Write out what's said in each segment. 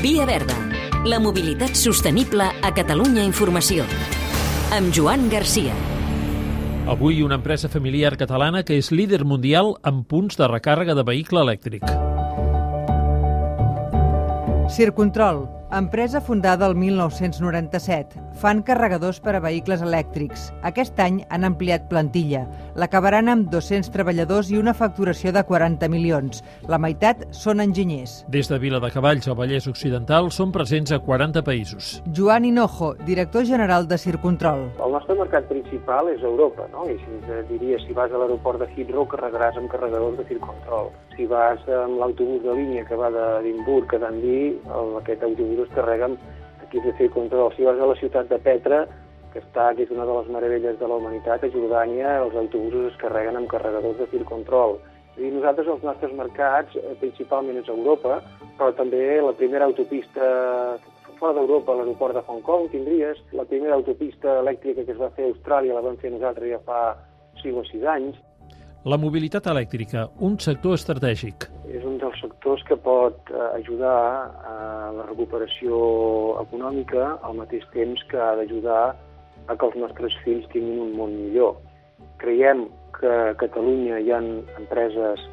Via Verda, la mobilitat sostenible a Catalunya Informació. Amb Joan Garcia. Avui una empresa familiar catalana que és líder mundial en punts de recàrrega de vehicle elèctric. Circontrol, empresa fundada el 1997. Fan carregadors per a vehicles elèctrics. Aquest any han ampliat plantilla. L'acabaran amb 200 treballadors i una facturació de 40 milions. La meitat són enginyers. Des de Vila de Cavalls al Vallès Occidental són presents a 40 països. Joan Hinojo, director general de Circontrol. El nostre mercat principal és Europa, no? I si diria, si vas a l'aeroport de Heathrow, carregaràs amb carregadors de Circontrol. Si vas amb l'autobús de línia que va d'Edimburg a Dundee, el, aquest autobús es carrega amb equips de Circontrol. Si vas a la ciutat de Petra, que està, que és una de les meravelles de la humanitat, a Jordània, els autobusos es carreguen amb carregadors de Circontrol. És dir, nosaltres, els nostres mercats, eh, principalment és Europa, però també la primera autopista fora d'Europa, l'aeroport de Hong Kong, tindries la primera autopista elèctrica que es va fer a Austràlia, la vam fer nosaltres ja fa 5 o 6 anys. La mobilitat elèctrica, un sector estratègic. És un dels sectors que pot eh, ajudar a la recuperació econòmica al mateix temps que ha d'ajudar a que els nostres fills tinguin un món millor. Creiem que a Catalunya hi ha empreses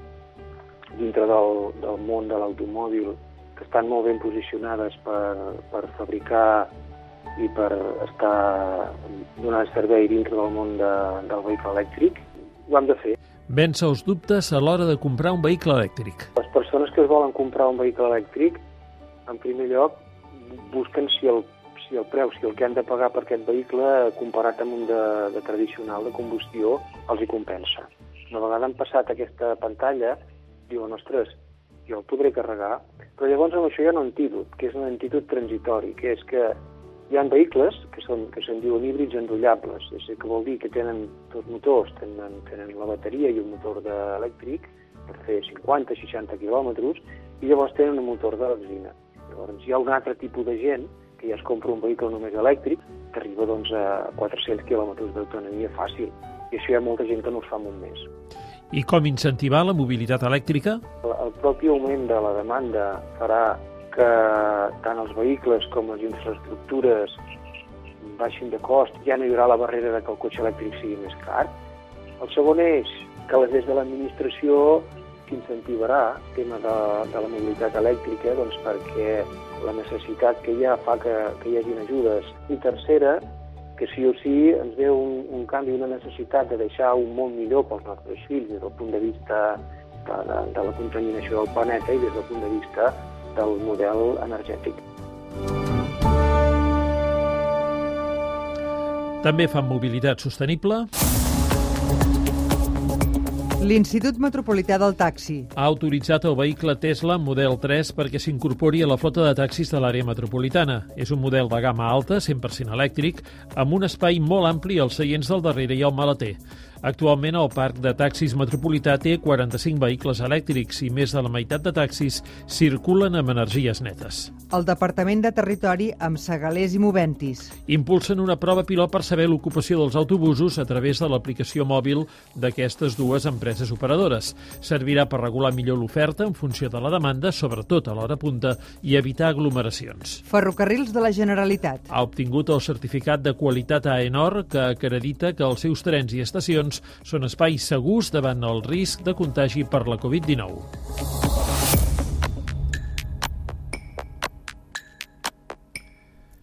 dintre del, del món de l'automòbil que estan molt ben posicionades per, per fabricar i per estar donant servei dintre del món de, del vehicle elèctric. Ho hem de fer. Vèncer els dubtes a l'hora de comprar un vehicle elèctric. Les persones que es volen comprar un vehicle elèctric, en primer lloc, busquen si el, si el preu, si el que han de pagar per aquest vehicle, comparat amb un de, de tradicional, de combustió, els hi compensa. Una vegada han passat aquesta pantalla, diuen, ostres, jo el podré carregar, però llavors amb això hi ha un antídot, que és un antídot transitori, que és que hi ha vehicles que, són, que se'n diuen híbrids enrotllables, és a dir, que vol dir que tenen dos motors, tenen, tenen la bateria i un motor elèctric per fer 50-60 quilòmetres, i llavors tenen un motor de benzina. Llavors hi ha un altre tipus de gent que ja es compra un vehicle només elèctric, que arriba doncs, a 400 quilòmetres d'autonomia fàcil. I això hi ha molta gent que no es fa en un mes. I com incentivar la mobilitat elèctrica? El, el propi augment de la demanda farà que tant els vehicles com les infraestructures baixin de cost, ja no hi haurà la barrera de que el cotxe elèctric sigui més car. El segon és que des de l'administració s'incentivarà el tema de, de la mobilitat elèctrica doncs, perquè la necessitat que hi ha fa que, que hi hagin ajudes. I tercera, que sí o sí ens ve un, un canvi, una necessitat de deixar un món millor pels nostres fills des del punt de vista de, de, de la contaminació del planeta i des del punt de vista del model energètic. També fan mobilitat sostenible. L'Institut Metropolità del Taxi. Ha autoritzat el vehicle Tesla Model 3 perquè s'incorpori a la flota de taxis de l'àrea metropolitana. És un model de gamma alta, 100% elèctric, amb un espai molt ampli als seients del darrere i al maleter. Actualment el parc de taxis metropolità té 45 vehicles elèctrics i més de la meitat de taxis circulen amb energies netes. El Departament de Territori amb Segalers i Moventis. Impulsen una prova pilot per saber l'ocupació dels autobusos a través de l'aplicació mòbil d'aquestes dues empreses operadores. Servirà per regular millor l'oferta en funció de la demanda, sobretot a l'hora punta, i evitar aglomeracions. Ferrocarrils de la Generalitat. Ha obtingut el certificat de qualitat AENOR que acredita que els seus trens i estacions són espais segurs davant el risc de contagi per la Covid-19.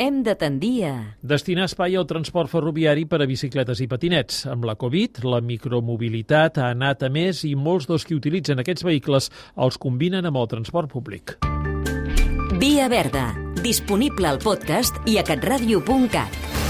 Hem de tendir a... Destinar espai al transport ferroviari per a bicicletes i patinets. Amb la Covid, la micromobilitat ha anat a més i molts dels que utilitzen aquests vehicles els combinen amb el transport públic. Via Verda, disponible al podcast i a catradio.cat.